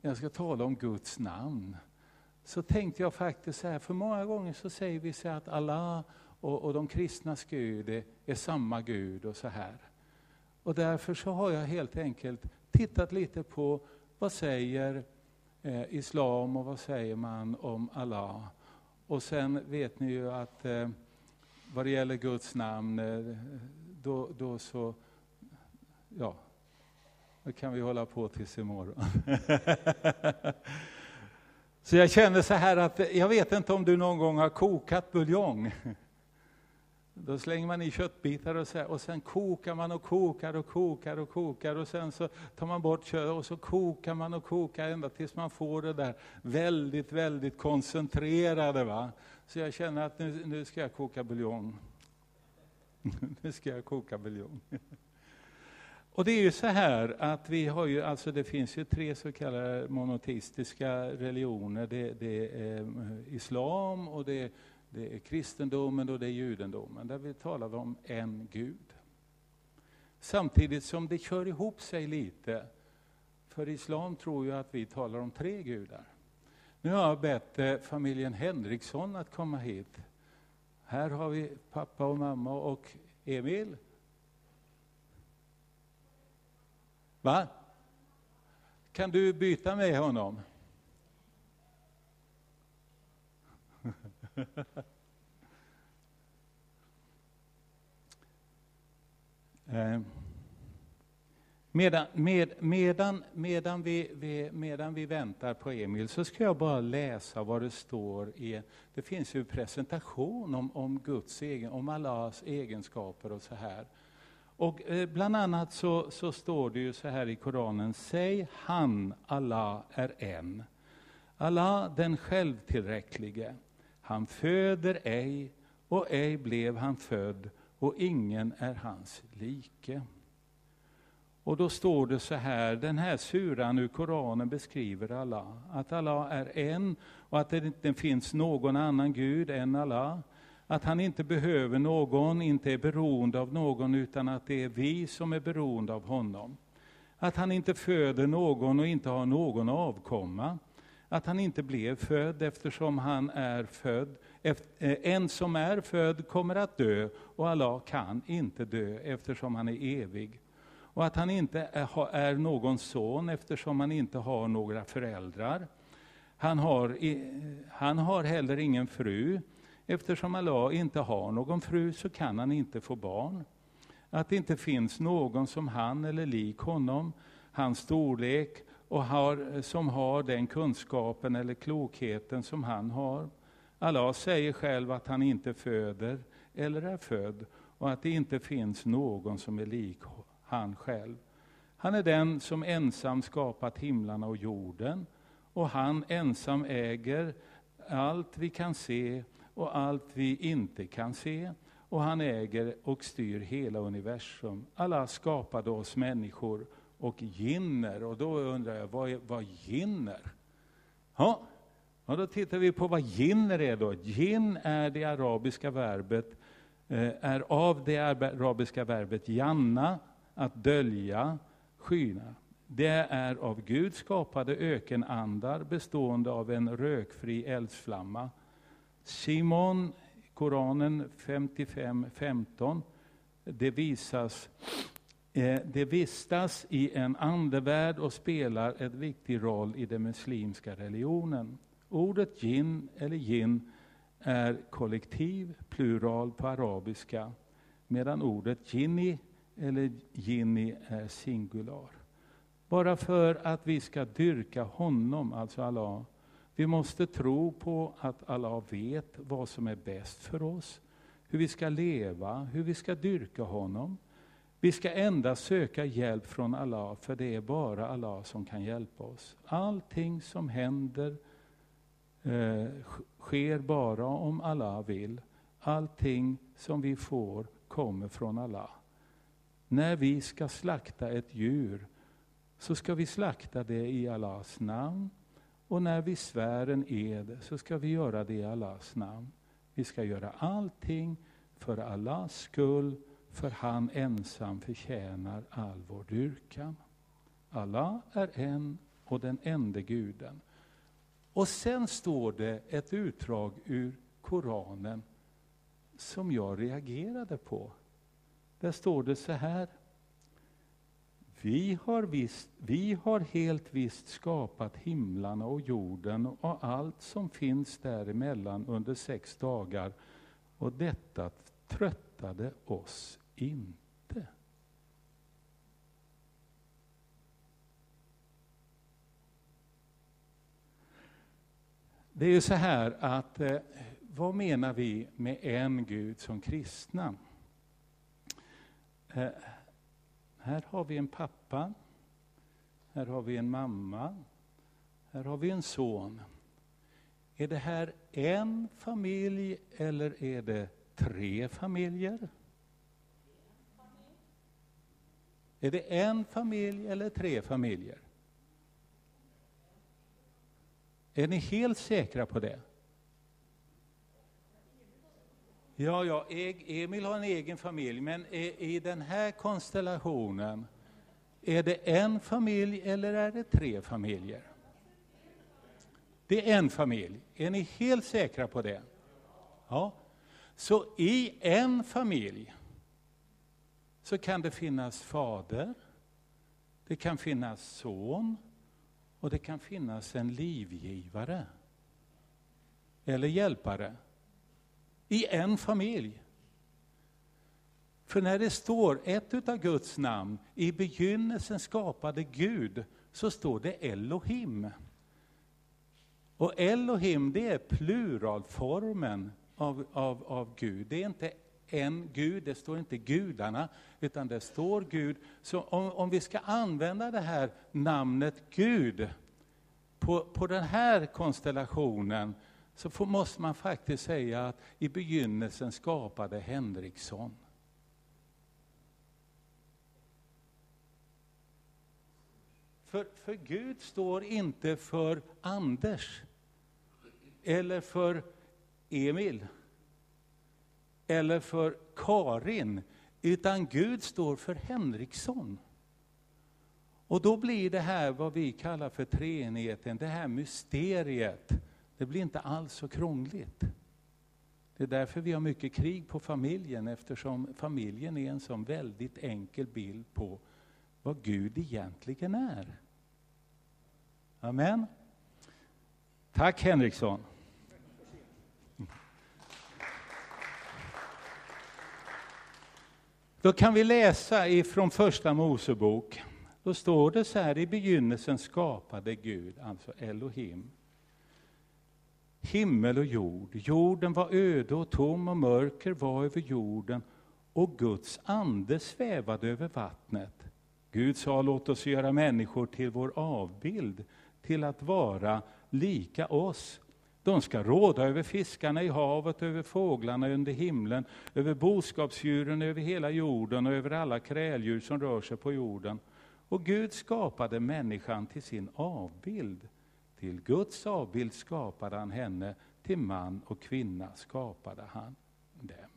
jag ska tala om Guds namn, så tänkte jag faktiskt så här, för många gånger så säger vi så att Allah och, och de kristnas Gud är, är samma Gud och så här. Och därför så har jag helt enkelt tittat lite på vad säger eh, islam och vad säger man om Allah. Och sen vet ni ju att eh, vad det gäller Guds namn, eh, då, då så, ja, nu kan vi hålla på tills imorgon. så jag känner så här att, jag vet inte om du någon gång har kokat buljong. Då slänger man i köttbitar och, så, och sen kokar man och kokar och kokar och kokar och sen så tar man bort köttet och så kokar man och kokar ända tills man får det där väldigt, väldigt koncentrerade. Va? Så jag känner att nu, nu ska jag koka buljong. nu ska jag koka buljong. Och det är ju så här att vi har ju, alltså det finns ju tre så kallade monoteistiska religioner. Det, det är eh, islam och det det är kristendomen och det är judendomen, där vi talar om en Gud. Samtidigt som det kör ihop sig lite, för islam tror ju att vi talar om tre gudar. Nu har jag bett eh, familjen Henriksson att komma hit. Här har vi pappa och mamma och Emil. Va? Kan du byta med honom? Eh, medan, med, medan, medan, vi, vi, medan vi väntar på Emil så ska jag bara läsa vad det står i... Det finns ju presentation om, om Guds egen, om Allahs egenskaper och så här. Och eh, bland annat så, så står det ju så här i Koranen, säg han, Allah, är en. Allah, den självtillräcklige. Han föder ej, och ej blev han född, och ingen är hans like. Och då står det så här, den här suran ur Koranen beskriver Allah, att Allah är en och att det inte finns någon annan Gud än Allah. Att han inte behöver någon, inte är beroende av någon, utan att det är vi som är beroende av honom. Att han inte föder någon och inte har någon avkomma att han inte blev född eftersom han är född. Eh, en som är född kommer att dö och Allah kan inte dö eftersom han är evig. Och att han inte eh, är någon son eftersom han inte har några föräldrar. Han har, eh, han har heller ingen fru. Eftersom Allah inte har någon fru så kan han inte få barn. Att det inte finns någon som han eller lik honom, hans storlek, och har, som har den kunskapen eller klokheten som han har. Allah säger själv att han inte föder eller är född och att det inte finns någon som är lik han själv. Han är den som ensam skapat himlarna och jorden och han ensam äger allt vi kan se och allt vi inte kan se. Och han äger och styr hela universum. Allah skapade oss människor och ginner. Och då undrar jag, vad är vad ginner? Ja, och då tittar vi på vad ginner är då. Gin är det arabiska verbet, eh, är av det arabiska verbet janna, att dölja, skyna. Det är av Gud skapade ökenandar bestående av en rökfri eldsflamma. Simon, Koranen 55.15, det visas eh, det vistas i en andevärld och spelar en viktig roll i den muslimska religionen. Ordet jin eller jin är kollektiv, plural på arabiska, medan ordet jinni eller jinni är singular. Bara för att vi ska dyrka honom, alltså Allah. Vi måste tro på att Allah vet vad som är bäst för oss, hur vi ska leva, hur vi ska dyrka honom. Vi ska endast söka hjälp från Allah, för det är bara Allah som kan hjälpa oss. Allting som händer eh, sker bara om Allah vill. Allting som vi får kommer från Allah. När vi ska slakta ett djur så ska vi slakta det i Allahs namn. Och när vi svär en ed så ska vi göra det i Allahs namn. Vi ska göra allting för Allahs skull för han ensam förtjänar all vår dyrkan. Allah är en och den enda guden. Och sen står det ett utdrag ur Koranen som jag reagerade på. Där står det så här. Vi har, visst, vi har helt visst skapat himlarna och jorden och allt som finns däremellan under sex dagar och detta tröttade oss inte. Det är ju så här att, eh, vad menar vi med en Gud som kristna? Eh, här har vi en pappa, här har vi en mamma, här har vi en son. Är det här en familj eller är det tre familjer? Är det en familj eller tre familjer? Är ni helt säkra på det? Ja, ja, Emil har en egen familj, men i den här konstellationen, är det en familj eller är det tre familjer? Det är en familj. Är ni helt säkra på det? Ja. Så i en familj så kan det finnas fader, det kan finnas son och det kan finnas en livgivare eller hjälpare i en familj. För när det står ett av Guds namn, i begynnelsen skapade Gud, så står det Elohim. Och Elohim, det är pluralformen av, av, av Gud. Det är inte en Gud, det står inte gudarna, utan det står Gud. Så om, om vi ska använda det här namnet Gud på, på den här konstellationen, så får, måste man faktiskt säga att i begynnelsen skapade Henriksson. För, för Gud står inte för Anders, eller för Emil, eller för Karin, utan Gud står för Henriksson. Och då blir det här vad vi kallar för treenigheten, det här mysteriet, det blir inte alls så krångligt. Det är därför vi har mycket krig på familjen, eftersom familjen är en sån väldigt enkel bild på vad Gud egentligen är. Amen. Tack Henriksson. Då kan vi läsa ifrån Första Mosebok. Då står det så här, i begynnelsen skapade Gud, alltså Elohim, himmel och jord. Jorden var öde och tom och mörker var över jorden och Guds ande svävade över vattnet. Gud sa, låt oss göra människor till vår avbild, till att vara lika oss. De ska råda över fiskarna i havet, över fåglarna under himlen, över boskapsdjuren över hela jorden och över alla kräldjur som rör sig på jorden. Och Gud skapade människan till sin avbild. Till Guds avbild skapade han henne, till man och kvinna skapade han dem.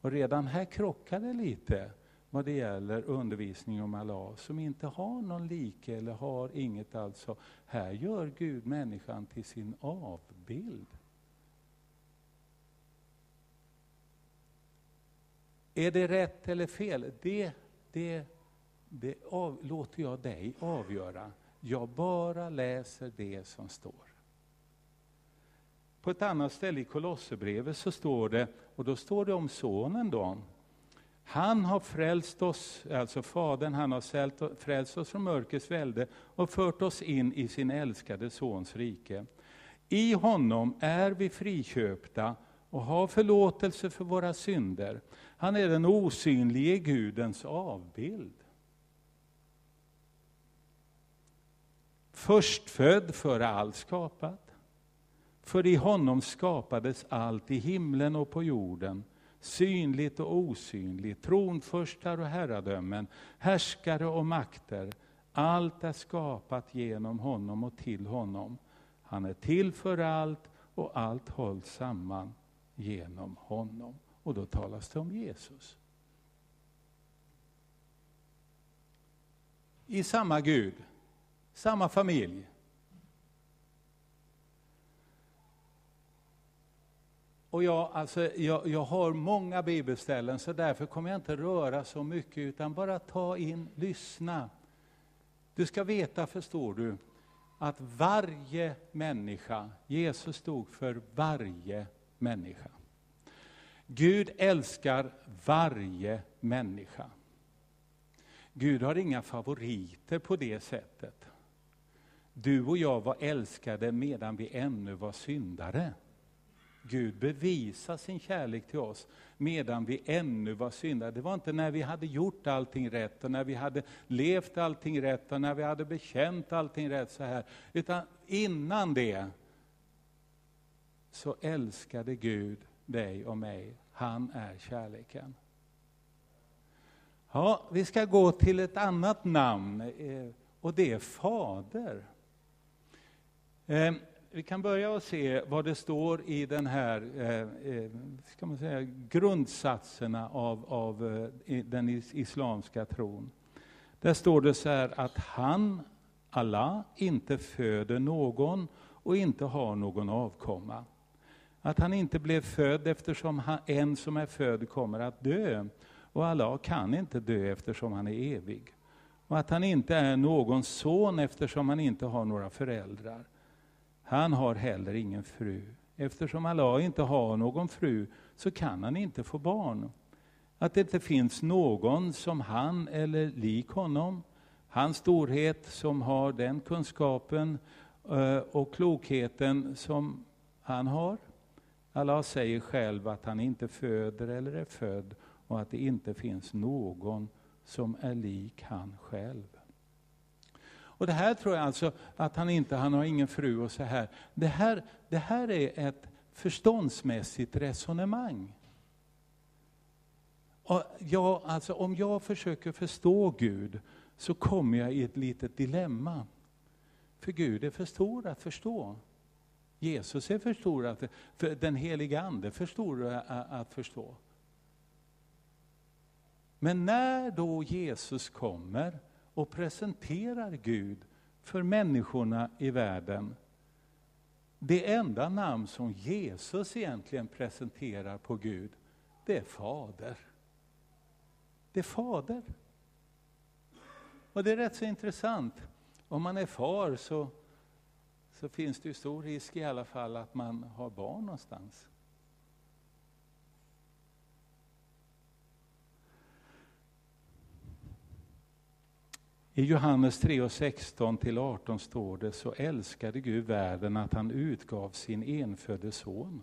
Och redan här krockar det lite vad det gäller undervisning om Allah, som inte har någon like eller har inget alltså. Här gör Gud människan till sin avbild. Är det rätt eller fel? Det, det, det av, låter jag dig avgöra. Jag bara läser det som står. På ett annat ställe i Kolosserbrevet så står det, och då står det om sonen då, han har frälst oss, alltså Fadern, han har frälst oss från mörkrets välde och fört oss in i sin älskade Sons rike. I honom är vi friköpta och har förlåtelse för våra synder. Han är den osynlige Gudens avbild. Förstfödd före allt skapat. För i honom skapades allt i himlen och på jorden synligt och osynligt, tronförstar och herradömen, härskare och makter. Allt är skapat genom honom och till honom. Han är till för allt och allt hålls samman genom honom. Och då talas det om Jesus. I samma Gud samma familj. Och jag, alltså, jag, jag har många bibelställen, så därför kommer jag inte röra så mycket, utan bara ta in, lyssna. Du ska veta, förstår du, att varje människa, Jesus stod för varje människa. Gud älskar varje människa. Gud har inga favoriter på det sättet. Du och jag var älskade medan vi ännu var syndare. Gud bevisar sin kärlek till oss medan vi ännu var syndare. Det var inte när vi hade gjort allting rätt och när vi hade levt allting rätt och när vi hade bekänt allting rätt så här. Utan innan det så älskade Gud dig och mig. Han är kärleken. Ja, vi ska gå till ett annat namn eh, och det är Fader. Eh, vi kan börja och se vad det står i den här eh, eh ska man säga, grundsatserna av, av eh, den islamska tron. Där står det så här att han, Allah, inte föder någon och inte har någon avkomma. Att han inte blev född eftersom han, en som är född kommer att dö. Och Allah kan inte dö eftersom han är evig. Och att han inte är någon son eftersom han inte har några föräldrar. Han har heller ingen fru. Eftersom Allah inte har någon fru så kan han inte få barn. Att det inte finns någon som han eller lik honom. Hans storhet som har den kunskapen eh, och klokheten som han har. Allah säger själv att han inte föder eller är född och att det inte finns någon som är lik han själv. Och det här tror jag alltså att han inte, han har ingen fru och så här. Det här, det här är ett förståndsmässigt resonemang. Och jag, alltså, om jag försöker förstå Gud så kommer jag i ett litet dilemma. För Gud är för stor att förstå. Jesus är för stor att, för den heliga Ande är för stor att förstå. Men när då Jesus kommer och presenterar Gud för människorna i världen, det enda namn som Jesus egentligen presenterar på Gud, det är Fader. Det är Fader. Och det är rätt så intressant. Om man är far så, så finns det ju stor risk i alla fall att man har barn någonstans. I Johannes 3 och 16 till 18 står det, så älskade Gud världen att han utgav sin enfödde son.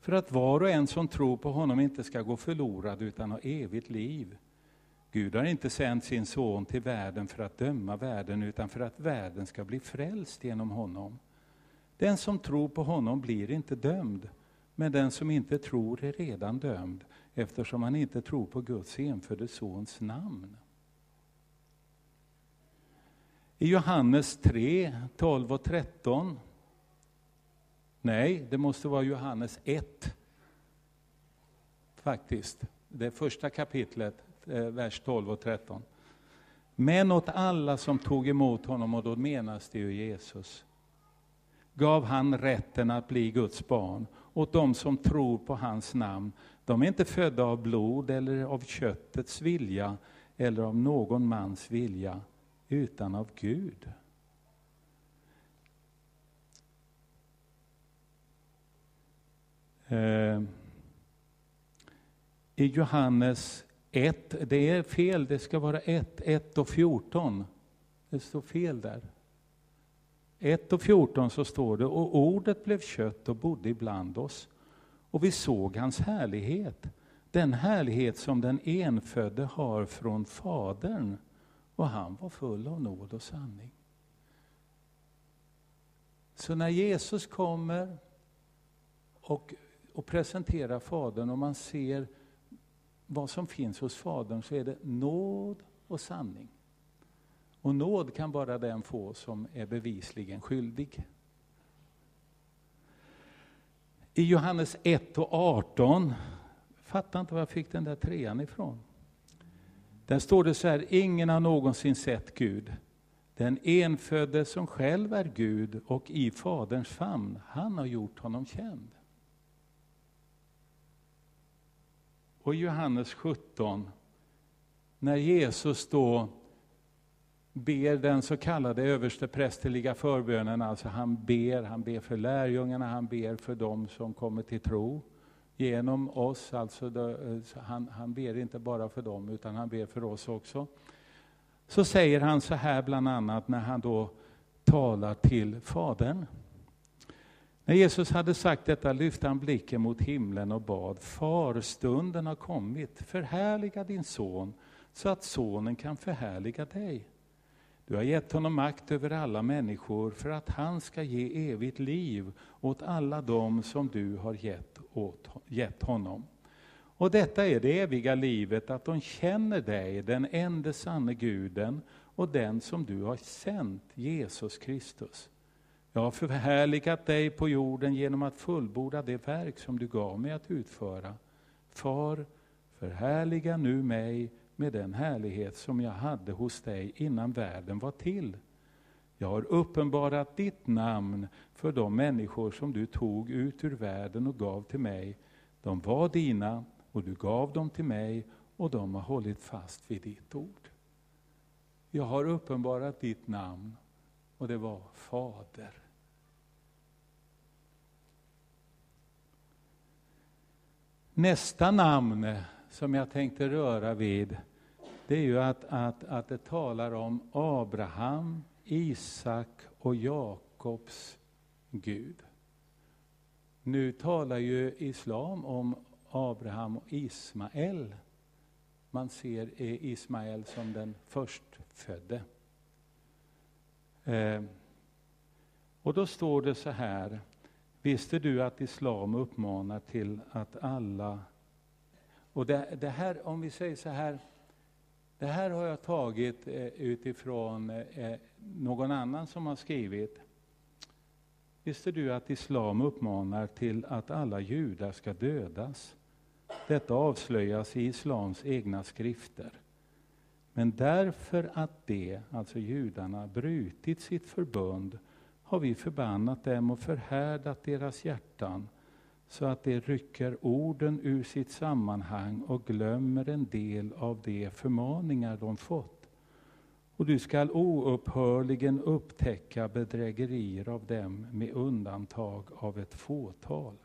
För att var och en som tror på honom inte ska gå förlorad utan ha evigt liv. Gud har inte sänt sin son till världen för att döma världen utan för att världen ska bli frälst genom honom. Den som tror på honom blir inte dömd, men den som inte tror är redan dömd eftersom han inte tror på Guds enfödde Sons namn. I Johannes 3, 12 och 13. Nej, det måste vara Johannes 1. Faktiskt. Det första kapitlet, eh, vers 12 och 13. Men åt alla som tog emot honom, och då menas det ju Jesus, gav han rätten att bli Guds barn, åt dem som tror på hans namn, de är inte födda av blod eller av köttets vilja eller av någon mans vilja, utan av Gud. Eh, I Johannes 1, det är fel, det ska vara 1, 1 och 14. Det står fel där. 1 och 14 så står det, och ordet blev kött och bodde ibland oss och vi såg hans härlighet, den härlighet som den enfödde har från Fadern. Och han var full av nåd och sanning. Så när Jesus kommer och, och presenterar Fadern och man ser vad som finns hos Fadern så är det nåd och sanning. Och nåd kan bara den få som är bevisligen skyldig. I Johannes 1 och 18, fattar inte var jag fick den där trean ifrån. Där står det så här, ingen har någonsin sett Gud. Den enfödde som själv är Gud och i Faderns famn, han har gjort honom känd. Och Johannes 17, när Jesus då ber den så kallade översteprästerliga förbönen, alltså han ber, han ber för lärjungarna, han ber för dem som kommer till tro genom oss. Alltså eh, han, han ber inte bara för dem, utan han ber för oss också. Så säger han så här bland annat när han då talar till Fadern. När Jesus hade sagt detta lyfte han blicken mot himlen och bad, Far, stunden har kommit, förhärliga din son, så att sonen kan förhärliga dig. Du har gett honom makt över alla människor för att han ska ge evigt liv åt alla dem som du har gett, åt, gett honom. Och detta är det eviga livet, att de känner dig, den enda sanne guden och den som du har sänt, Jesus Kristus. Jag har förhärligat dig på jorden genom att fullborda det verk som du gav mig att utföra. Far, förhärliga nu mig med den härlighet som jag hade hos dig innan världen var till. Jag har uppenbarat ditt namn för de människor som du tog ut ur världen och gav till mig. De var dina och du gav dem till mig och de har hållit fast vid ditt ord. Jag har uppenbarat ditt namn och det var Fader. Nästa namn som jag tänkte röra vid, det är ju att, att, att det talar om Abraham, Isak och Jakobs Gud. Nu talar ju islam om Abraham och Ismael. Man ser Ismael som den förstfödde. Eh, och då står det så här, visste du att islam uppmanar till att alla... Och det, det här, om vi säger så här, det här har jag tagit eh, utifrån eh, eh, någon annan som har skrivit. Visste du att islam uppmanar till att alla judar ska dödas? Detta avslöjas i islams egna skrifter. Men därför att de, alltså judarna, brutit sitt förbund har vi förbannat dem och förhärdat deras hjärtan så att de rycker orden ur sitt sammanhang och glömmer en del av de förmaningar de fått. Och du skall oupphörligen upptäcka bedrägerier av dem med undantag av ett fåtal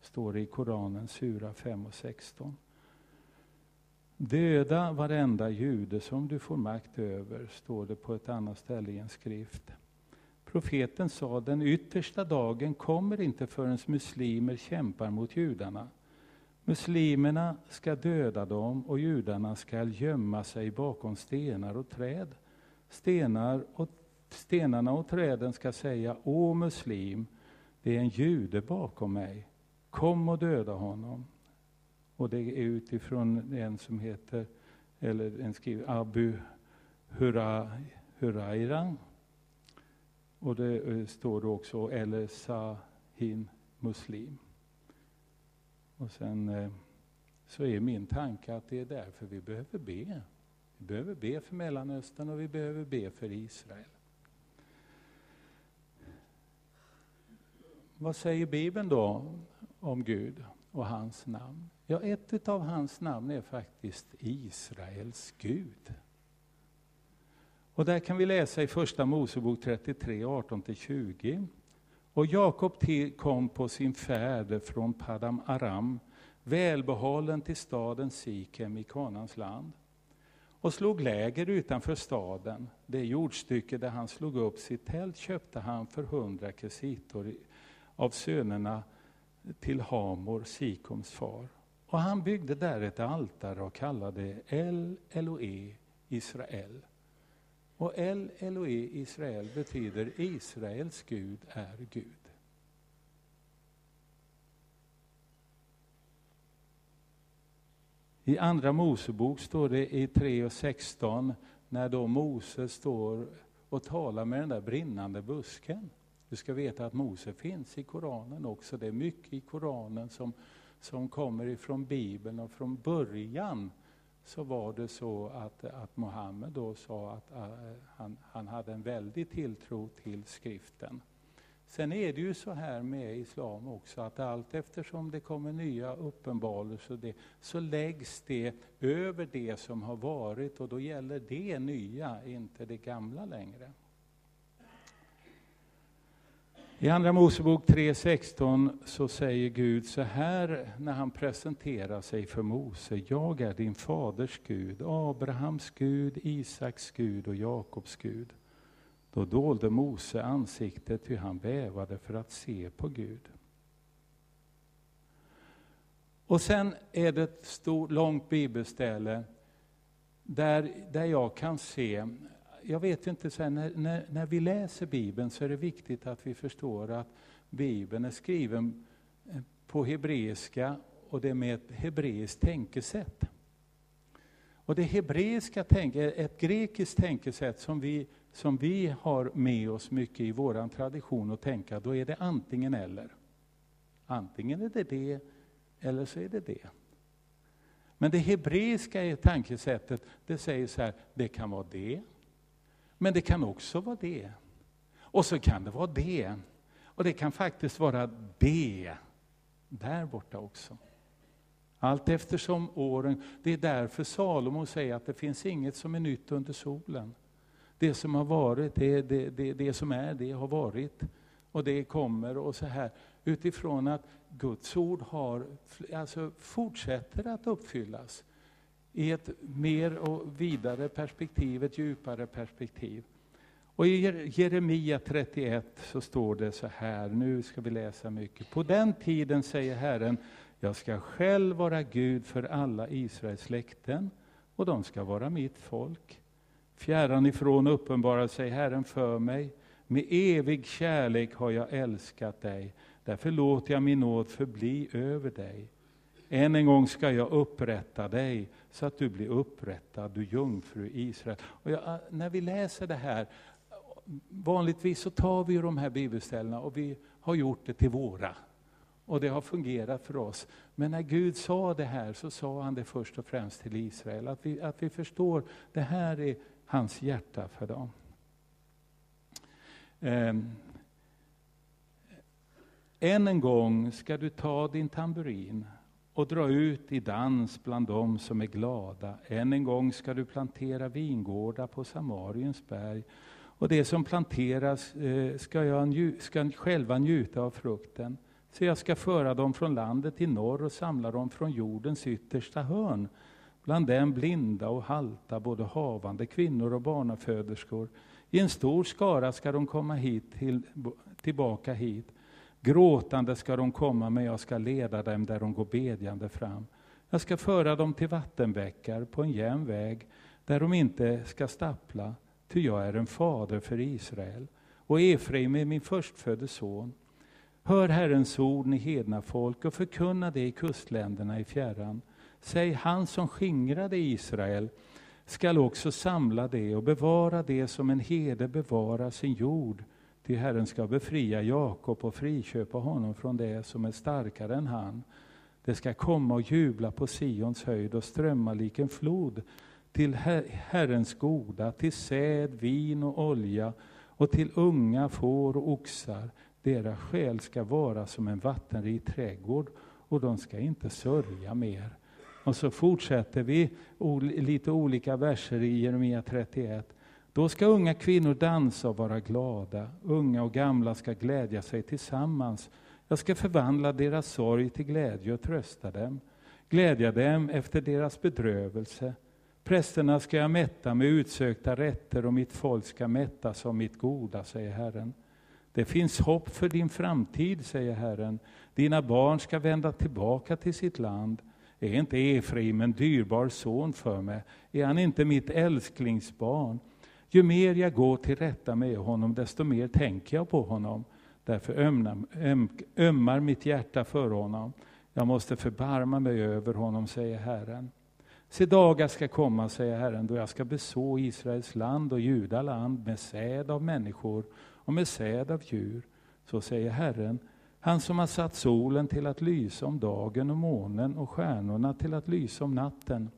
står det i Koranen sura 5 och 16. Döda varenda jude som du får makt över, står det på ett annat ställe i en skrift. Profeten sa, den yttersta dagen kommer inte förrän muslimer kämpar mot judarna. Muslimerna ska döda dem och judarna ska gömma sig bakom stenar och träd. Stenar och, stenarna och träden ska säga, Å muslim, det är en jude bakom mig. Kom och döda honom. Och det är utifrån en som heter, eller en skriver Abu Hura, Huraira. Och det eh, står då också, eller Sahin Muslim. Och sen eh, så är min tanke att det är därför vi behöver be. Vi behöver be för Mellanöstern och vi behöver be för Israel. Vad säger Bibeln då om Gud och hans namn? Ja, ett av hans namn är faktiskt Israels Gud. Och där kan vi läsa i Första Mosebok 33, 18-20. Och Jakob kom på sin färd från Padam Aram, välbehållen till staden Sikem i Kanans land och slog läger utanför staden. Det jordstycke där han slog upp sitt tält köpte han för hundra kresitor av sönerna till Hamor, Sikoms far. Och han byggde där ett altare och kallade El Eloe Israel. Och El Eloe Israel betyder Israels Gud är Gud. I Andra Mosebok står det i 3 och 16 när då Mose står och talar med den där brinnande busken. Du ska veta att Mose finns i Koranen också. Det är mycket i Koranen som, som kommer ifrån Bibeln och från början så var det så att, att Mohammed då sa att uh, han, han hade en väldig tilltro till skriften. Sen är det ju så här med islam också att allt eftersom det kommer nya uppenbarelser så, så läggs det över det som har varit och då gäller det nya, inte det gamla längre. I Andra Mosebok 3.16 så säger Gud så här när han presenterar sig för Mose. Jag är din faders Gud, Abrahams Gud, Isaks Gud och Jakobs Gud. Då dolde Mose ansiktet ty han bävade för att se på Gud. Och sen är det ett stort, långt bibelställe där, där jag kan se jag vet inte, så här, när, när, när, vi läser Bibeln så är det viktigt att vi förstår att Bibeln är skriven eh, på hebreiska och det är med ett hebreiskt tänkesätt. Och det hebreiska tänket, eh, ett grekiskt tänkesätt som vi, som vi har med oss mycket i vår tradition att tänka, då är det antingen eller. Antingen är det det, eller så är det det. Men det hebreiska tankesättet, det säger så här, det kan vara det, men det kan också vara det. Och så kan det vara det. Och det kan faktiskt vara det där borta också. Allt eftersom åren, det är därför Salomo säger att det finns inget som är nytt under solen. Det som har varit, det, det, det, det som är, det har varit. Och det kommer och så här. Utifrån att Guds ord har, alltså fortsätter att uppfyllas i ett mer och vidare perspektiv, ett djupare perspektiv. Och i Jeremia 31 så står det så här, nu ska vi läsa mycket. På den tiden säger Herren, jag ska själv vara Gud för alla Israels släkten, och de ska vara mitt folk. Fjärran ifrån uppenbarar sig Herren för mig, med evig kärlek har jag älskat dig, därför låter jag min nåd förbli över dig. Än en gång ska jag upprätta dig så att du blir upprättad, du jungfru Israel. Och jag, eh, när vi läser det här, vanligtvis så tar vi de här bibelställena och vi har gjort det till våra. Och det har fungerat för oss. Men när Gud sa det här så sa han det först och främst till Israel. Att vi, att vi förstår, det här är hans hjärta för dem. Um, än en gång ska du ta din tamburin och dra ut i dans bland dem som är glada. Än en gång ska du plantera vingårdar på Samariens berg. Och det som planteras eh, ska, jag ska själva njuta av frukten. Så jag ska föra dem från landet i norr och samla dem från jordens yttersta hörn. Bland dem blinda och halta, både havande kvinnor och barnaföderskor. I en stor skara ska de komma hit till, tillbaka hit. Gråtande ska de komma, men jag ska leda dem där de går bedjande fram. Jag ska föra dem till vattenbäckar på en jämn väg, där de inte ska stappla, ty jag är en fader för Israel. Och Efraim är min förstfödde son. Hör Herrens ord, ni hedna folk, och förkunna det i kustländerna i fjärran. Säg, han som skingrade Israel skall också samla det och bevara det som en herde bevarar sin jord Ty Herren ska befria Jakob och friköpa honom från det som är starkare än han. Det ska komma och jubla på Sions höjd och strömma lik en flod till Herrens goda, till säd, vin och olja och till unga får och oxar. Deras själ ska vara som en vattenrik trädgård och de ska inte sörja mer. Och så fortsätter vi lite olika verser i Jeremia 31. Då ska unga kvinnor dansa och vara glada, unga och gamla ska glädja sig tillsammans. Jag ska förvandla deras sorg till glädje och trösta dem, glädja dem efter deras bedrövelse. Prästerna ska jag mätta med utsökta rätter och mitt folk ska mättas av mitt goda, säger Herren. Det finns hopp för din framtid, säger Herren. Dina barn ska vända tillbaka till sitt land. Är inte Efraim en dyrbar son för mig? Är han inte mitt älsklingsbarn? Ju mer jag går till rätta med honom, desto mer tänker jag på honom. Därför ömnar, öm, ömmar mitt hjärta för honom. Jag måste förbarma mig över honom, säger Herren. Se dagar ska komma, säger Herren, då jag ska beså Israels land och Judaland med säd av människor och med säd av djur. Så säger Herren, han som har satt solen till att lysa om dagen och månen och stjärnorna till att lysa om natten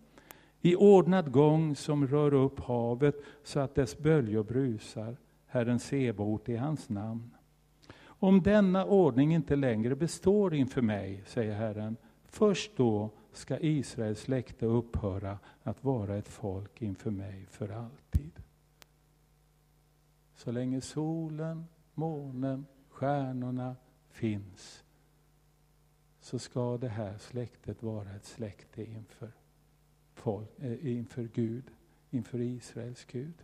i ordnad gång som rör upp havet så att dess böljor brusar. Herren Sebot i hans namn. Om denna ordning inte längre består inför mig, säger Herren, först då ska Israels släkte upphöra att vara ett folk inför mig för alltid. Så länge solen, månen, stjärnorna finns så ska det här släktet vara ett släkte inför, folk, eh, inför Gud, inför Israels Gud.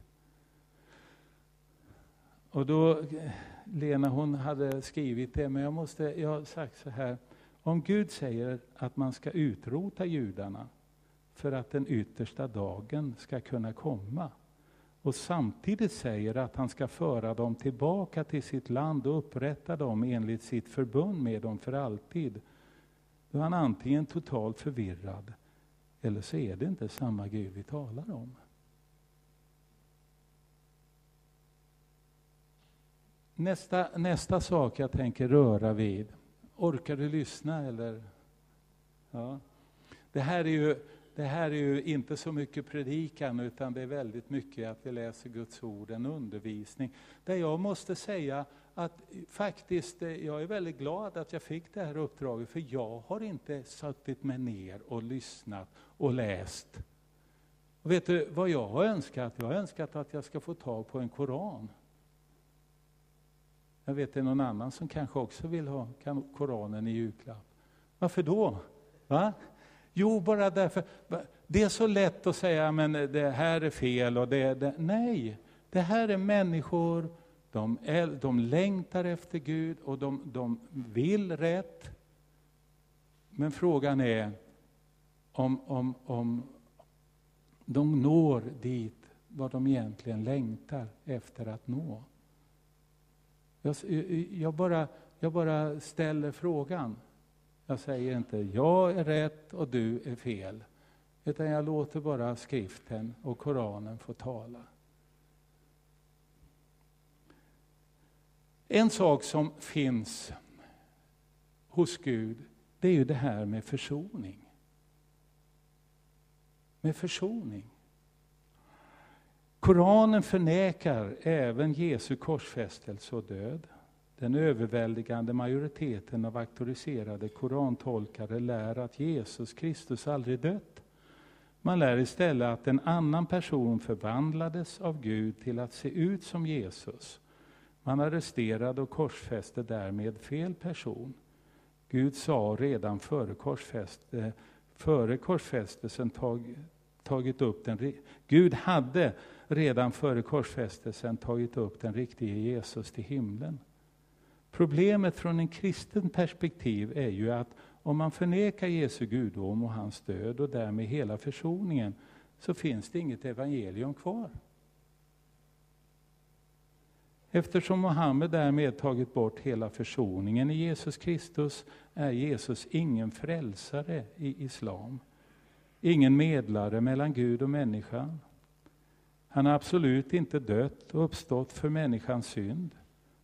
Och då, eh, Lena hon hade skrivit det, men jag, måste, jag har sagt så här. Om Gud säger att man ska utrota judarna för att den yttersta dagen ska kunna komma, och samtidigt säger att han ska föra dem tillbaka till sitt land och upprätta dem enligt sitt förbund med dem för alltid, då är han antingen totalt förvirrad, eller så är det inte samma Gud vi talar om. Nästa, nästa sak jag tänker röra vid, orkar du lyssna eller? Ja. Det här är ju det här är ju inte så mycket predikan, utan det är väldigt mycket att vi läser Guds ord, en undervisning. Där jag måste säga att faktiskt, eh, jag är väldigt glad att jag fick det här uppdraget, för jag har inte suttit mig ner och lyssnat och läst. Och vet du vad jag har önskat? Jag har önskat att jag ska få tag på en koran. Jag vet det är någon annan som kanske också vill ha Koranen i julklapp. Varför då? Va? Jo, bara därför. Det är så lätt att säga men det här är fel. och det, det. Nej, det här är människor, de, är, de längtar efter Gud och de, de vill rätt. Men frågan är om, om, om de når dit vad de egentligen längtar efter att nå. Jag, jag, bara, jag bara ställer frågan. Jag säger inte jag är rätt och du är fel. Utan jag låter bara skriften och Koranen få tala. En sak som finns hos Gud, det är ju det här med försoning. Med försoning. Koranen förnekar även Jesu korsfästelse och död. Den överväldigande majoriteten av auktoriserade korantolkare lär att Jesus Kristus aldrig dött. Man lär istället att en annan person förvandlades av Gud till att se ut som Jesus. Man arresterade och korsfäste därmed fel person. Gud sa redan före, korsfäste, före korsfästelsen tag, tagit upp den Gud hade redan före korsfästelsen tagit upp den riktige Jesus till himlen. Problemet från en kristen perspektiv är ju att om man förnekar Jesu gudom och hans död och därmed hela försoningen, så finns det inget evangelium kvar. Eftersom Mohammed därmed tagit bort hela försoningen i Jesus Kristus, är Jesus ingen frälsare i islam. Ingen medlare mellan Gud och människan. Han har absolut inte dött och uppstått för människans synd.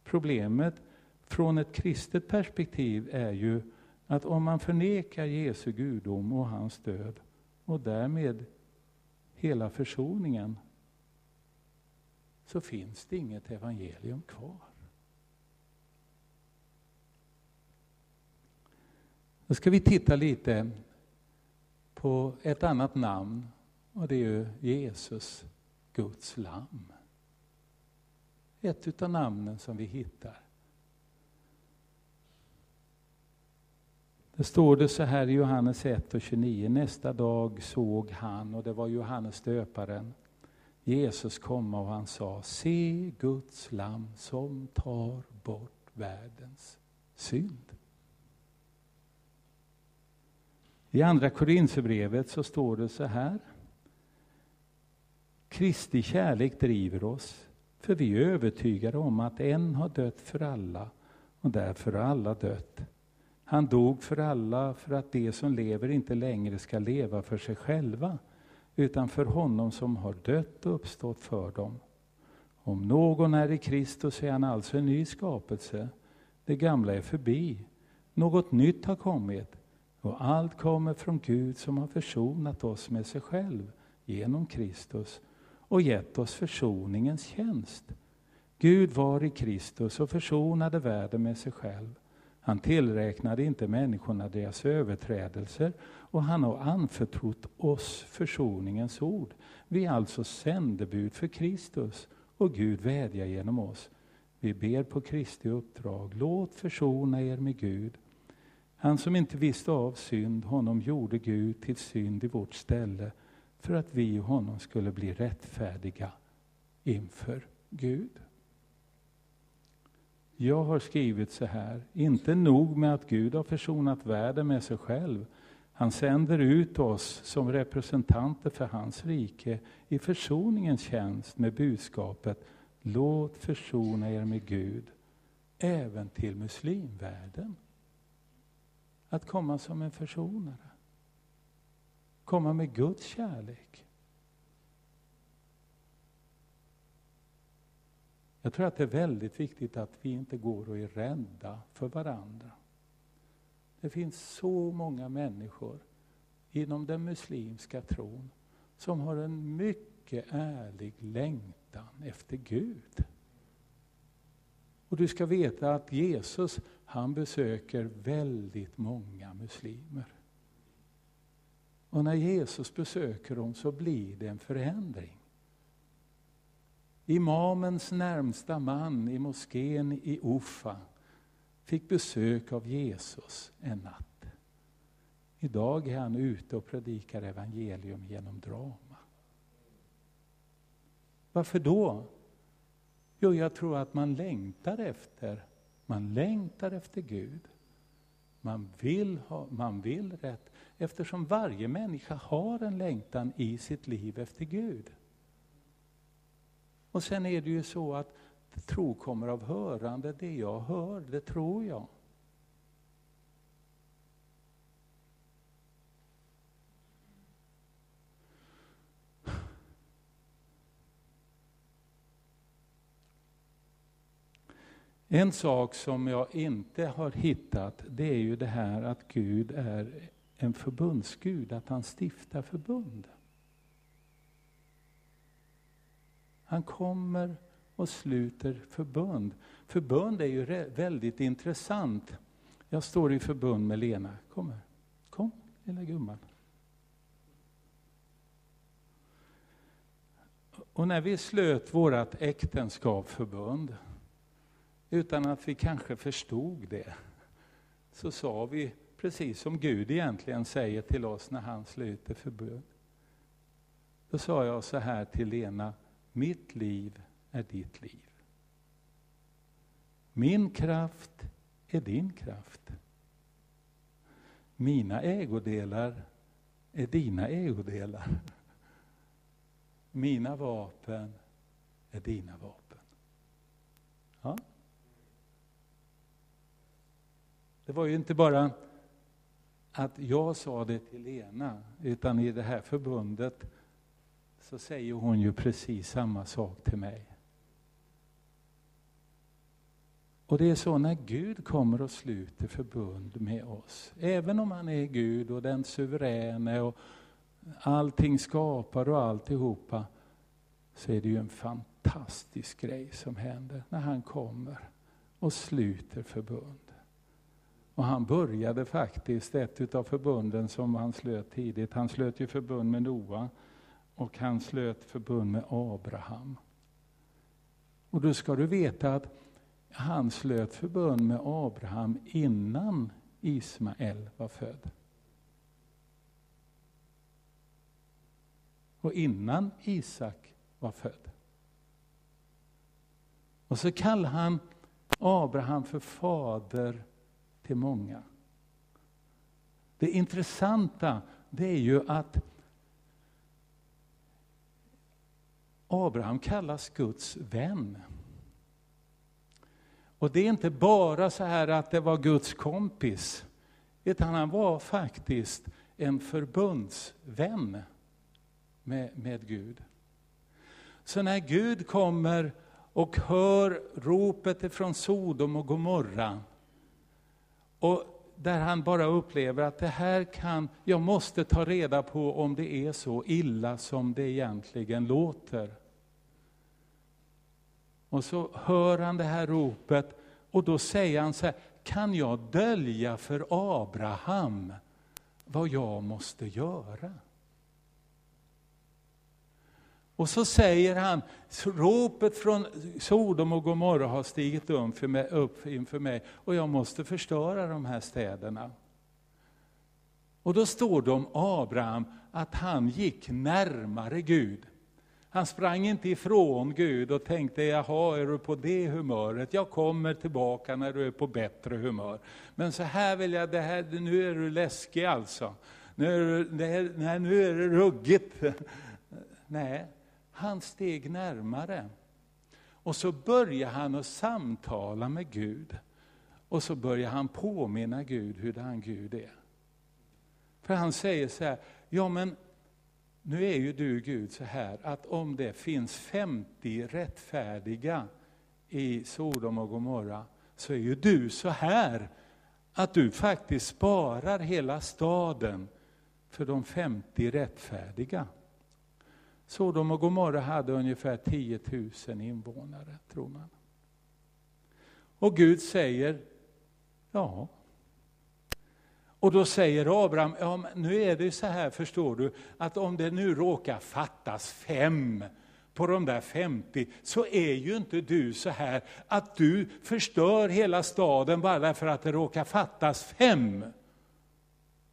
Problemet från ett kristet perspektiv är ju att om man förnekar Jesu gudom och hans död och därmed hela försoningen så finns det inget evangelium kvar. Då ska vi titta lite på ett annat namn och det är ju Jesus, Guds lamm. Ett av namnen som vi hittar. Det står det så här i Johannes 1 och 29. Nästa dag såg han, och det var Johannes döparen, Jesus komma och han sa, se Guds lam som tar bort världens synd. I andra Korinthierbrevet så står det så här. Kristi kärlek driver oss, för vi är övertygade om att en har dött för alla och därför har alla dött. Han dog för alla för att de som lever inte längre ska leva för sig själva utan för honom som har dött och uppstått för dem. Om någon är i Kristus är han alltså en ny skapelse. Det gamla är förbi. Något nytt har kommit och allt kommer från Gud som har försonat oss med sig själv genom Kristus och gett oss försoningens tjänst. Gud var i Kristus och försonade världen med sig själv. Han tillräknade inte människorna deras överträdelser och han har anförtrott oss försoningens ord. Vi är alltså sändebud för Kristus och Gud vädjar genom oss. Vi ber på Kristi uppdrag, låt försona er med Gud. Han som inte visste av synd, honom gjorde Gud till synd i vårt ställe för att vi och honom skulle bli rättfärdiga inför Gud. Jag har skrivit så här, inte nog med att Gud har försonat världen med sig själv. Han sänder ut oss som representanter för hans rike i försoningens tjänst med budskapet Låt försona er med Gud, även till muslimvärlden. Att komma som en försonare. Komma med Guds kärlek. Jag tror att det är väldigt viktigt att vi inte går och är rädda för varandra. Det finns så många människor inom den muslimska tron som har en mycket ärlig längtan efter Gud. Och du ska veta att Jesus, han besöker väldigt många muslimer. Och när Jesus besöker dem så blir det en förändring. Imamens närmsta man i moskén i Ufa fick besök av Jesus en natt. Idag är han ute och predikar evangelium genom drama. Varför då? Jo, jag tror att man längtar efter, man längtar efter Gud. Man vill, ha, man vill rätt, eftersom varje människa har en längtan i sitt liv efter Gud. Och sen är det ju så att tro kommer av hörande, det jag hör, det tror jag. En sak som jag inte har hittat, det är ju det här att Gud är en förbundsgud, att han stiftar förbund. Han kommer och sluter förbund. Förbund är ju väldigt intressant. Jag står i förbund med Lena. Kom här. Kom, lilla gumman. Och när vi slöt vårt äktenskapsförbund, utan att vi kanske förstod det, så sa vi, precis som Gud egentligen säger till oss när han sluter förbund. Då sa jag så här till Lena, mitt liv är ditt liv. Min kraft är din kraft. Mina ägodelar är dina ägodelar. Mina vapen är dina vapen. Ja. Det var ju inte bara att jag sa det till Lena, utan i det här förbundet så säger hon ju precis samma sak till mig. Och det är så när Gud kommer och sluter förbund med oss, även om han är Gud och den suveräne och allting skapar och alltihopa, så är det ju en fantastisk grej som händer när han kommer och sluter förbund. Och han började faktiskt ett av förbunden som han slöt tidigt. Han slöt ju förbund med Noa och han slöt förbund med Abraham. Och då ska du veta att han slöt förbund med Abraham innan Ismael var född. Och innan Isak var född. Och så kallar han Abraham för fader till många. Det intressanta det är ju att Abraham kallas Guds vän. Och det är inte bara så här att det var Guds kompis, utan han var faktiskt en förbundsvän med, med Gud. Så när Gud kommer och hör ropet ifrån Sodom och Gomorra, och där han bara upplever att det här kan, jag måste ta reda på om det är så illa som det egentligen låter. Och så hör han det här ropet och då säger han så här, kan jag dölja för Abraham vad jag måste göra? Och så säger han, ropet från Sodom och Gomorra har stigit upp, för mig, upp inför mig och jag måste förstöra de här städerna. Och då står det om Abraham att han gick närmare Gud. Han sprang inte ifrån Gud och tänkte, jaha, är du på det humöret? Jag kommer tillbaka när du är på bättre humör. Men så här vill jag, det här, nu är du läskig alltså. Nu är, du, det, nej, nu är det ruggigt. Nej, han steg närmare. Och så börjar han att samtala med Gud. Och så börjar han påminna Gud hurdan Gud är. För han säger så här, ja men nu är ju du Gud så här att om det finns 50 rättfärdiga i Sodom och Gomorra, så är ju du så här att du faktiskt sparar hela staden för de 50 rättfärdiga. Sodom och Gomorra hade ungefär 10 000 invånare, tror man. Och Gud säger, ja. Och då säger Abraham, ja, nu är det så här förstår du, att om det nu råkar fattas fem på de där 50, så är ju inte du så här att du förstör hela staden bara därför att det råkar fattas fem.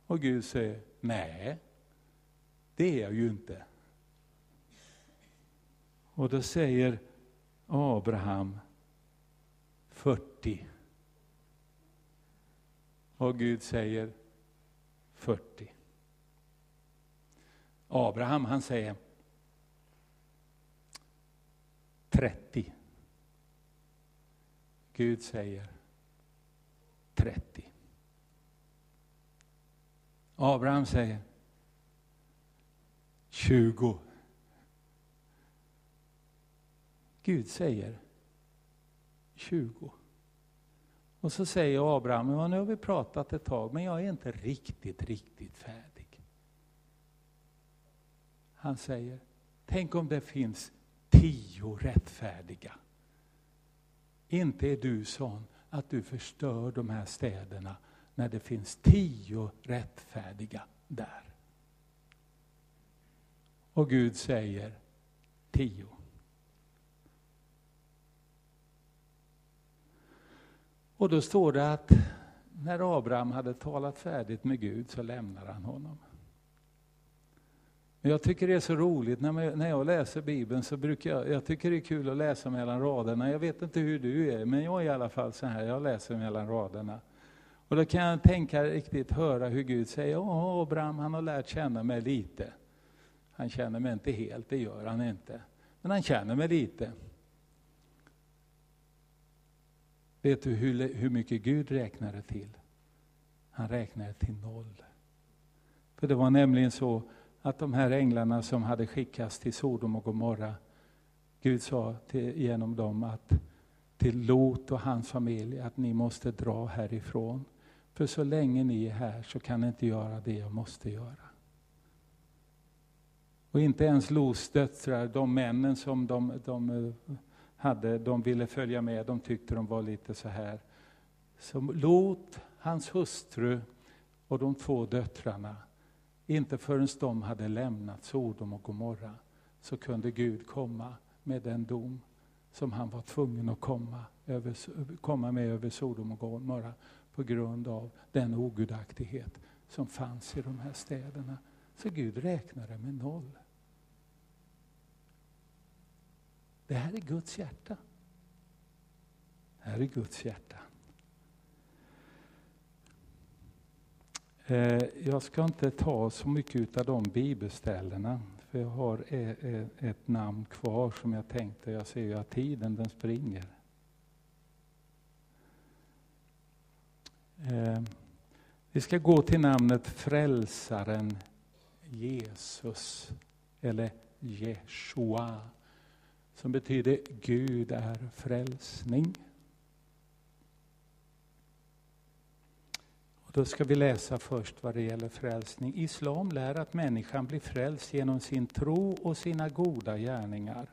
Och Gud säger, nej, det är jag ju inte. Och då säger Abraham 40. Och Gud säger 40. Abraham han säger 30. Gud säger 30. Abraham säger 20. Gud säger 20. Och så säger Abraham, ja, nu har vi pratat ett tag, men jag är inte riktigt, riktigt färdig. Han säger, tänk om det finns tio rättfärdiga. Inte är du sån att du förstör de här städerna när det finns tio rättfärdiga där. Och Gud säger tio. Och då står det att när Abraham hade talat färdigt med Gud så lämnar han honom. Jag tycker det är så roligt när jag läser Bibeln så brukar jag, jag tycker det är kul att läsa mellan raderna. Jag vet inte hur du är, men jag är i alla fall så här, jag läser mellan raderna. Och då kan jag tänka riktigt höra hur Gud säger, åh Abraham han har lärt känna mig lite. Han känner mig inte helt, det gör han inte. Men han känner mig lite. Vet du hur, hur mycket Gud räknade till? Han räknade till noll. För det var nämligen så att de här änglarna som hade skickats till Sodom och Gomorra, Gud sa till, genom dem att till Lot och hans familj att ni måste dra härifrån. För så länge ni är här så kan ni inte göra det jag måste göra. Och inte ens Lots döttrar, de männen som de, de eh, hade, de ville följa med, de tyckte de var lite så här. Så Lot, hans hustru och de två döttrarna, inte förrän de hade lämnat Sodom och Gomorra, så kunde Gud komma med den dom som han var tvungen att komma, över, komma med över Sodom och Gomorra på grund av den ogudaktighet som fanns i de här städerna. Så Gud räknade med noll. Det här är Guds hjärta. Det här är Guds hjärta. Eh, jag ska inte ta så mycket av de bibelställena, för jag har e, e, ett namn kvar som jag tänkte, jag ser ju att tiden den springer. Eh, vi ska gå till namnet Frälsaren Jesus, eller Jeshua som betyder Gud är frälsning. Då ska vi läsa först vad det gäller frälsning. Islam lär att människan blir frälst genom sin tro och sina goda gärningar.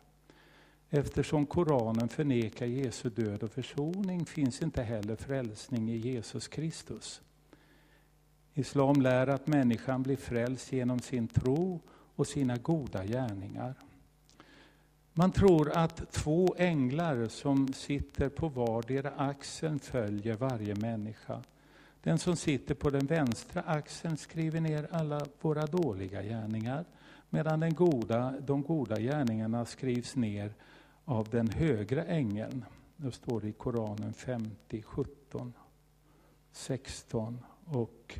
Eftersom Koranen förnekar Jesu död och försoning finns inte heller frälsning i Jesus Kristus. Islam lär att människan blir frälst genom sin tro och sina goda gärningar. Man tror att två änglar som sitter på vardera axeln följer varje människa. Den som sitter på den vänstra axeln skriver ner alla våra dåliga gärningar, medan den goda, de goda gärningarna skrivs ner av den högra ängeln. Det står det i Koranen 50, 17, 16 och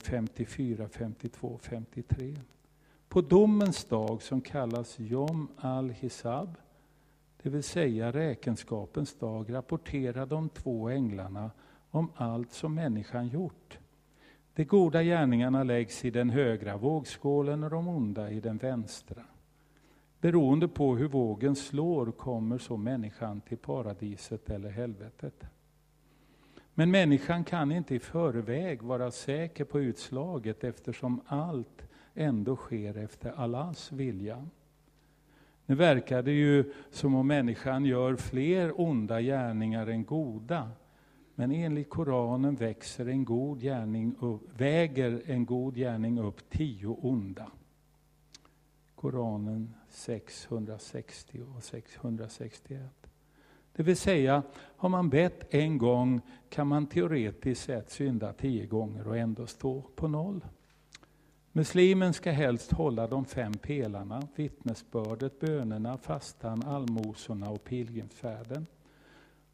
54, 52, 53. På domens dag som kallas Jom al-Hisab, det vill säga räkenskapens dag, rapporterar de två änglarna om allt som människan gjort. De goda gärningarna läggs i den högra vågskålen och de onda i den vänstra. Beroende på hur vågen slår kommer så människan till paradiset eller helvetet. Men människan kan inte i förväg vara säker på utslaget eftersom allt ändå sker efter Allahs vilja. Nu verkar det ju som om människan gör fler onda gärningar än goda. Men enligt Koranen växer en god gärning upp, väger en god gärning upp tio onda. Koranen 660 och 661. Det vill säga, har man bett en gång kan man teoretiskt sett synda tio gånger och ändå stå på noll. Muslimen ska helst hålla de fem pelarna, vittnesbördet, bönerna, fastan, allmosorna och pilgrimsfärden.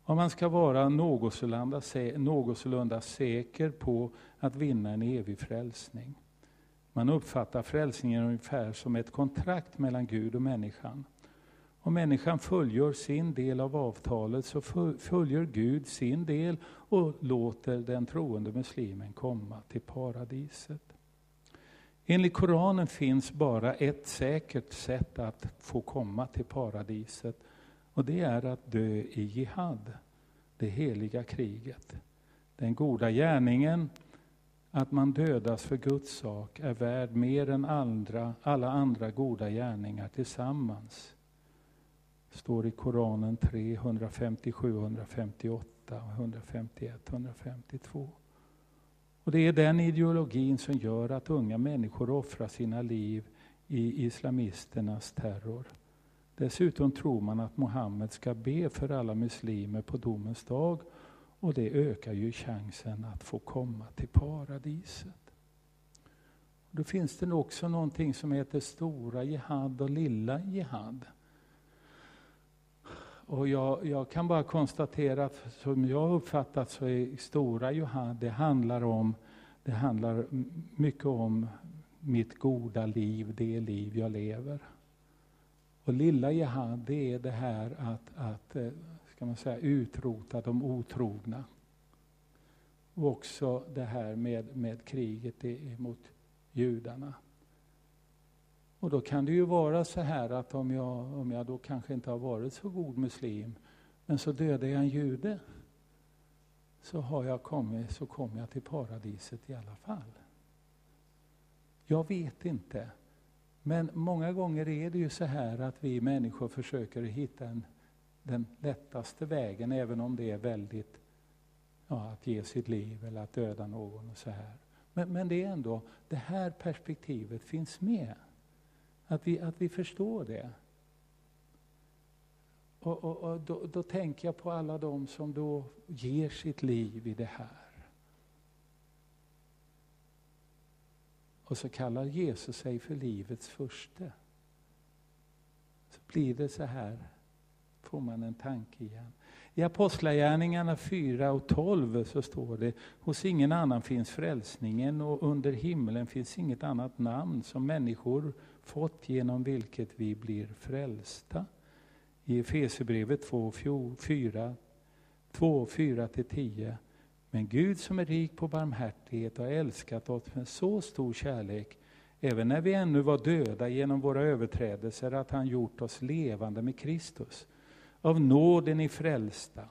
Om man ska vara någorlunda, någorlunda säker på att vinna en evig frälsning. Man uppfattar frälsningen ungefär som ett kontrakt mellan Gud och människan. Om människan fullgör sin del av avtalet så fullgör Gud sin del och låter den troende muslimen komma till paradiset. Enligt Koranen finns bara ett säkert sätt att få komma till paradiset och det är att dö i jihad, det heliga kriget. Den goda gärningen, att man dödas för Guds sak, är värd mer än andra, alla andra goda gärningar tillsammans. Det står i Koranen 3, 157, 158, 151, 152. Och det är den ideologin som gör att unga människor offrar sina liv i islamisternas terror. Dessutom tror man att Muhammed ska be för alla muslimer på domens dag och det ökar ju chansen att få komma till paradiset. Då finns det också någonting som heter stora jihad och lilla jihad. Och jag, jag, kan bara konstatera att som jag uppfattat så är stora jihad, det handlar om, det handlar mycket om mitt goda liv, det liv jag lever. Och lilla jihad, det är det här att, att eh, ska man säga, utrota de otrogna. Och också det här med, med kriget mot judarna. Och då kan det ju vara så här att om jag, om jag då kanske inte har varit så god muslim, men så dödar jag en jude, så har jag kommit, så kommer jag till paradiset i alla fall. Jag vet inte. Men många gånger är det ju så här att vi människor försöker hitta en, den lättaste vägen, även om det är väldigt, ja, att ge sitt liv eller att döda någon och så här. Men, men det är ändå, det här perspektivet finns med. Att vi, att vi förstår det. Och, och, och då, då, tänker jag på alla de som då ger sitt liv i det här. Och så kallar Jesus sig för livets första. Så blir det så här, får man en tanke igen. I Apostlagärningarna 4 och 12 så står det, hos ingen annan finns frälsningen och under himlen finns inget annat namn som människor fått genom vilket vi blir frälsta. I Efesierbrevet 2, 4, 2, 4-10. Men Gud som är rik på barmhärtighet har älskat oss med så stor kärlek, även när vi ännu var döda genom våra överträdelser, att han gjort oss levande med Kristus. Av nåden i frälsta.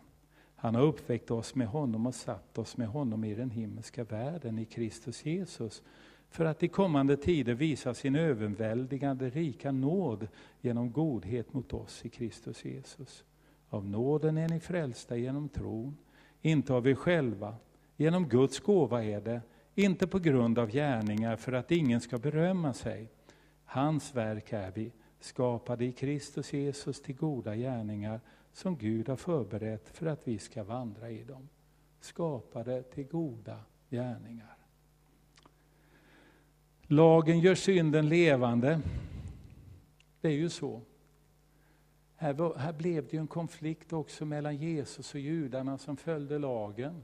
Han har uppväckt oss med honom och satt oss med honom i den himmelska världen i Kristus Jesus för att i kommande tider visa sin överväldigande rika nåd genom godhet mot oss i Kristus Jesus. Av nåden är ni frälsta genom tron, inte av er själva. Genom Guds gåva är det, inte på grund av gärningar för att ingen ska berömma sig. Hans verk är vi, skapade i Kristus Jesus till goda gärningar som Gud har förberett för att vi ska vandra i dem. Skapade till goda gärningar. Lagen gör synden levande. Det är ju så. Här, här blev det ju en konflikt också mellan Jesus och judarna som följde lagen.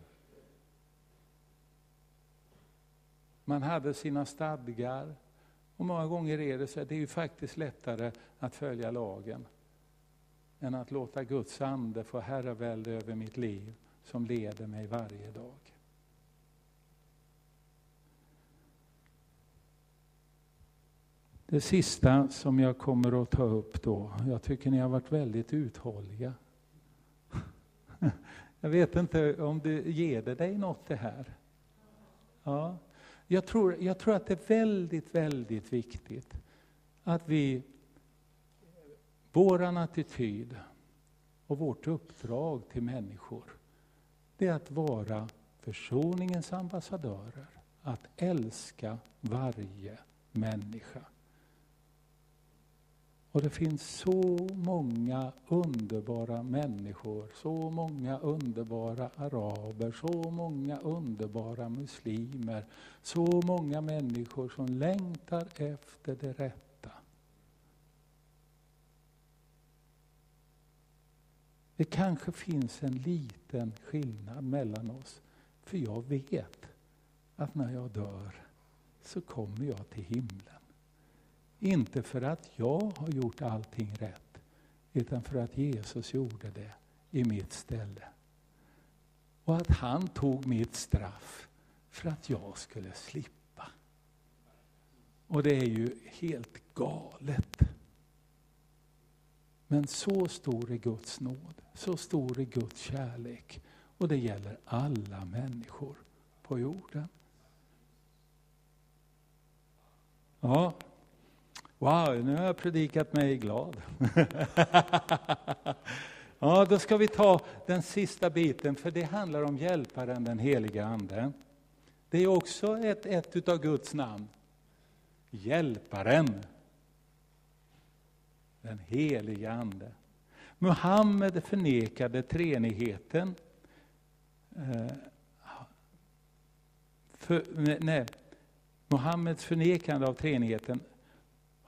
Man hade sina stadgar. Och många gånger är det så att det är ju faktiskt lättare att följa lagen än att låta Guds ande få herravälde över mitt liv som leder mig varje dag. Det sista som jag kommer att ta upp då, jag tycker ni har varit väldigt uthålliga. Jag vet inte om det ger det dig något det här? Ja. Jag tror, jag tror att det är väldigt, väldigt viktigt att vi, våran attityd och vårt uppdrag till människor, det är att vara försoningens ambassadörer, att älska varje människa. Och det finns så många underbara människor, så många underbara araber, så många underbara muslimer, så många människor som längtar efter det rätta. Det kanske finns en liten skillnad mellan oss, för jag vet att när jag dör så kommer jag till himlen. Inte för att jag har gjort allting rätt, utan för att Jesus gjorde det i mitt ställe. Och att han tog mitt straff för att jag skulle slippa. Och det är ju helt galet. Men så stor är Guds nåd, så stor är Guds kärlek. Och det gäller alla människor på jorden. Ja, Wow, nu har jag predikat mig glad. ja, då ska vi ta den sista biten, för det handlar om hjälparen, den heliga Ande. Det är också ett, ett utav Guds namn. Hjälparen. Den heliga Ande. Muhammed förnekade treenigheten. Eh, för, nej, Muhammeds förnekande av treenigheten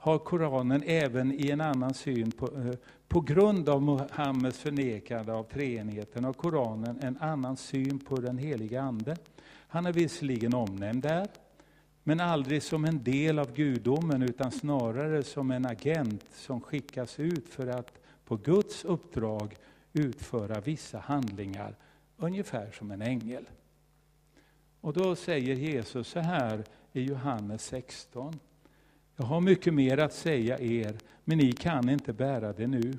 har Koranen även i en annan syn på, eh, på grund av Muhammeds förnekande av treenigheten har Koranen en annan syn på den heliga Ande. Han är visserligen omnämnd där, men aldrig som en del av gudomen utan snarare som en agent som skickas ut för att på Guds uppdrag utföra vissa handlingar, ungefär som en ängel. Och då säger Jesus så här i Johannes 16. Jag har mycket mer att säga er, men ni kan inte bära det nu.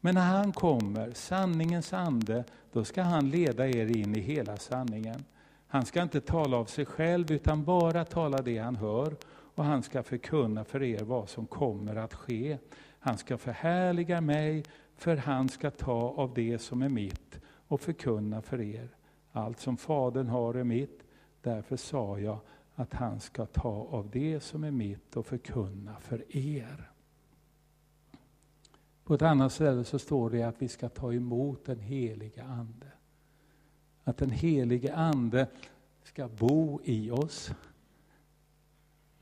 Men när han kommer, sanningens ande, då ska han leda er in i hela sanningen. Han ska inte tala av sig själv, utan bara tala det han hör, och han ska förkunna för er vad som kommer att ske. Han ska förhärliga mig, för han ska ta av det som är mitt och förkunna för er. Allt som Fadern har är mitt, därför sa jag att han ska ta av det som är mitt och förkunna för er. På ett annat ställe så står det att vi ska ta emot den helige Ande. Att den helige Ande ska bo i oss.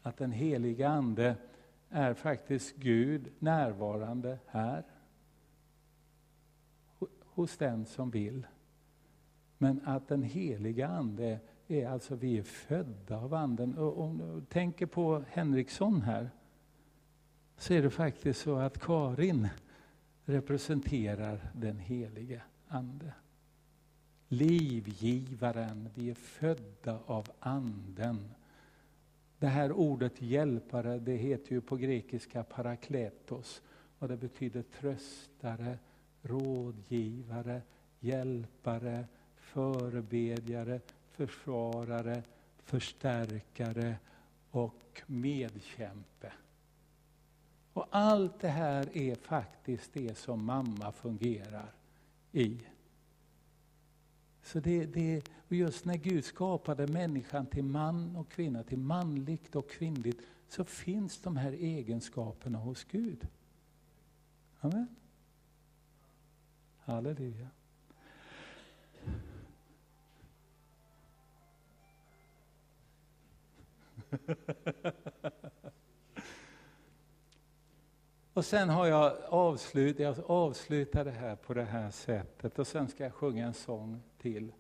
Att den helige Ande är faktiskt Gud närvarande här. Hos den som vill. Men att den helige Ande är alltså vi är födda av Anden. Och om du tänker på Henriksson här, så är det faktiskt så att Karin representerar den helige Ande. Livgivaren, vi är födda av Anden. Det här ordet hjälpare, det heter ju på grekiska parakletos och det betyder tröstare, rådgivare, hjälpare, förebedjare, försvarare, förstärkare och medkämpe. Och allt det här är faktiskt det som mamma fungerar i. Så det, det, och just när Gud skapade människan till man och kvinna, till manligt och kvinnligt, så finns de här egenskaperna hos Gud. Amen. Halleluja. Och sen har jag avslut, jag avslutar det här på det här sättet och sen ska jag sjunga en sång till.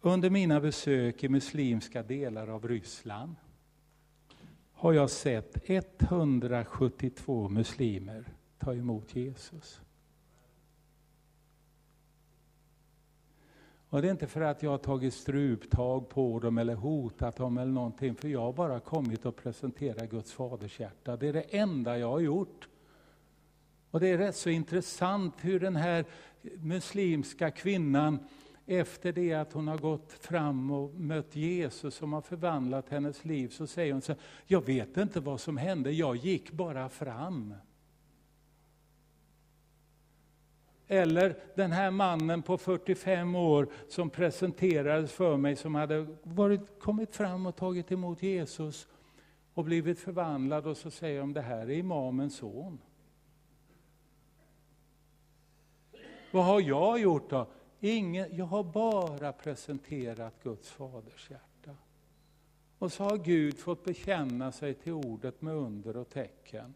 Under mina besök i muslimska delar av Ryssland har jag sett 172 muslimer ta emot Jesus. Och det är inte för att jag har tagit struptag på dem eller hotat dem eller någonting, för jag har bara kommit och presenterat Guds fadershjärta. Det är det enda jag har gjort. Och det är rätt så intressant hur den här muslimska kvinnan, efter det att hon har gått fram och mött Jesus som har förvandlat hennes liv, så säger hon så här, jag vet inte vad som hände, jag gick bara fram. Eller den här mannen på 45 år som presenterades för mig, som hade varit, kommit fram och tagit emot Jesus och blivit förvandlad och så säger de, det här är imamens son. Vad har jag gjort då? Ingen, jag har bara presenterat Guds faders hjärta. Och så har Gud fått bekänna sig till ordet med under och tecken.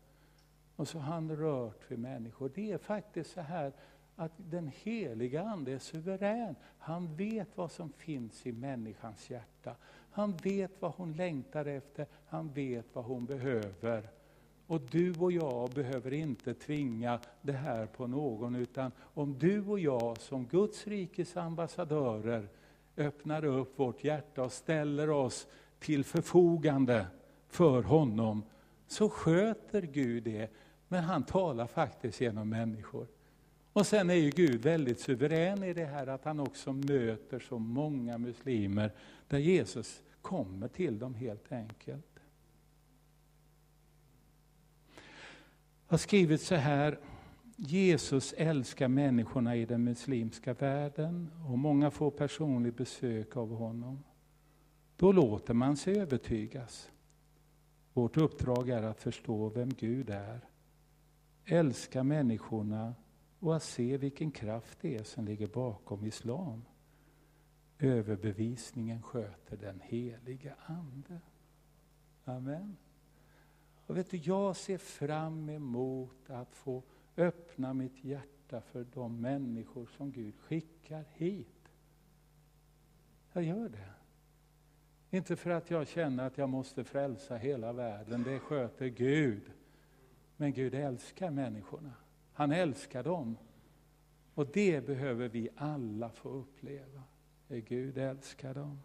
Och så har han rört vid människor. Det är faktiskt så här att den heliga Ande är suverän. Han vet vad som finns i människans hjärta. Han vet vad hon längtar efter, han vet vad hon behöver. Och du och jag behöver inte tvinga det här på någon, utan om du och jag som Guds rikes ambassadörer öppnar upp vårt hjärta och ställer oss till förfogande för honom, så sköter Gud det. Men han talar faktiskt genom människor. Och sen är ju Gud väldigt suverän i det här att han också möter så många muslimer där Jesus kommer till dem helt enkelt. Jag har skrivit så här, Jesus älskar människorna i den muslimska världen och många får personligt besök av honom. Då låter man sig övertygas. Vårt uppdrag är att förstå vem Gud är, älska människorna och att se vilken kraft det är som ligger bakom islam. Överbevisningen sköter den heliga Ande. Amen. Och vet du, jag ser fram emot att få öppna mitt hjärta för de människor som Gud skickar hit. Jag gör det. Inte för att jag känner att jag måste frälsa hela världen, det sköter Gud. Men Gud älskar människorna. Han älskar dem. Och det behöver vi alla få uppleva. Gud älskar dem.